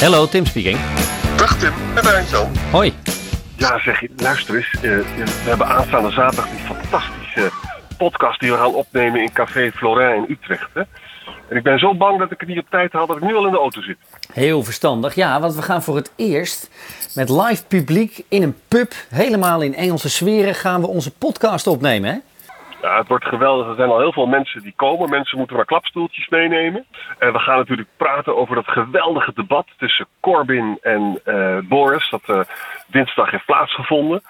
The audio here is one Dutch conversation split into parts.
Hello, Tim speaking. Dag Tim, en Wijnzo. Hoi. Ja, zeg je, luister eens. eh, we hebben aanstaande zaterdag die fantastische podcast die we gaan opnemen in Café Florin in Utrecht. Hè? En ik ben zo bang dat ik het niet op tijd haal dat ik nu al in de auto zit. Heel verstandig. Ja, want we gaan voor het eerst met live publiek in een pub, helemaal in Engelse sferen, gaan we onze podcast opnemen. Hè? Ja, het wordt geweldig. Er zijn al heel veel mensen die komen. Mensen moeten maar klapstoeltjes meenemen. En we gaan natuurlijk praten over dat geweldige debat tussen Corbyn en eh, Boris. Dat eh, dinsdag heeft plaatsgevonden.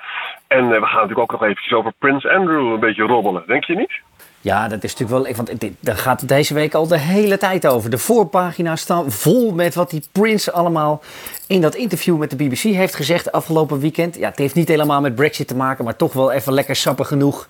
En eh, we gaan natuurlijk ook nog eventjes over Prins Andrew een beetje robbelen. Denk je niet? Ja, dat is natuurlijk wel. Want daar gaat het deze week al de hele tijd over. De voorpagina's staan vol met wat die Prince allemaal in dat interview met de BBC heeft gezegd afgelopen weekend. Ja, het heeft niet helemaal met Brexit te maken, maar toch wel even lekker sappig genoeg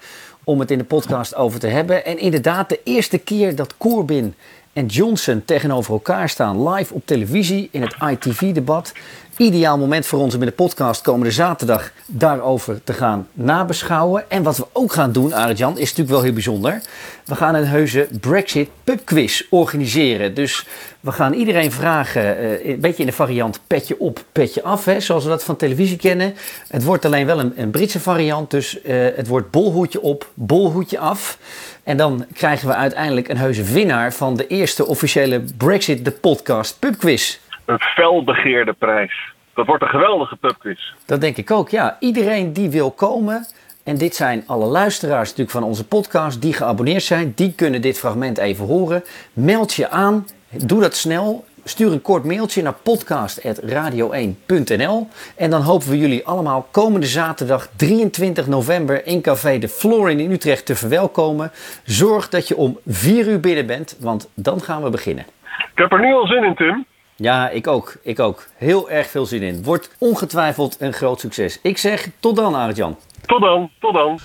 om het in de podcast over te hebben. En inderdaad, de eerste keer dat Corbyn en Johnson tegenover elkaar staan, live op televisie in het ITV-debat. Ideaal moment voor ons om in de podcast komende zaterdag daarover te gaan nabeschouwen. En wat we ook gaan doen, Arjan, is natuurlijk wel heel bijzonder. We gaan een heuse Brexit pubquiz organiseren. Dus we gaan iedereen vragen, eh, een beetje in de variant petje op, petje af, hè, zoals we dat van televisie kennen. Het wordt alleen wel een, een Britse variant, dus eh, het wordt bolhoedje op, bolhoedje af. En dan krijgen we uiteindelijk een heuse winnaar van de eerste officiële Brexit, de podcast pubquiz. Een felbegeerde prijs. Dat wordt een geweldige pubquiz. Dat denk ik ook, ja. Iedereen die wil komen, en dit zijn alle luisteraars natuurlijk van onze podcast die geabonneerd zijn, die kunnen dit fragment even horen. Meld je aan, doe dat snel. Stuur een kort mailtje naar podcast.radio1.nl. En dan hopen we jullie allemaal komende zaterdag 23 november in Café de Florin in Utrecht te verwelkomen. Zorg dat je om 4 uur binnen bent, want dan gaan we beginnen. Ik heb er nu al zin in, Tim. Ja, ik ook. Ik ook. Heel erg veel zin in. Wordt ongetwijfeld een groot succes. Ik zeg tot dan, Arjan. Tot dan, tot dan.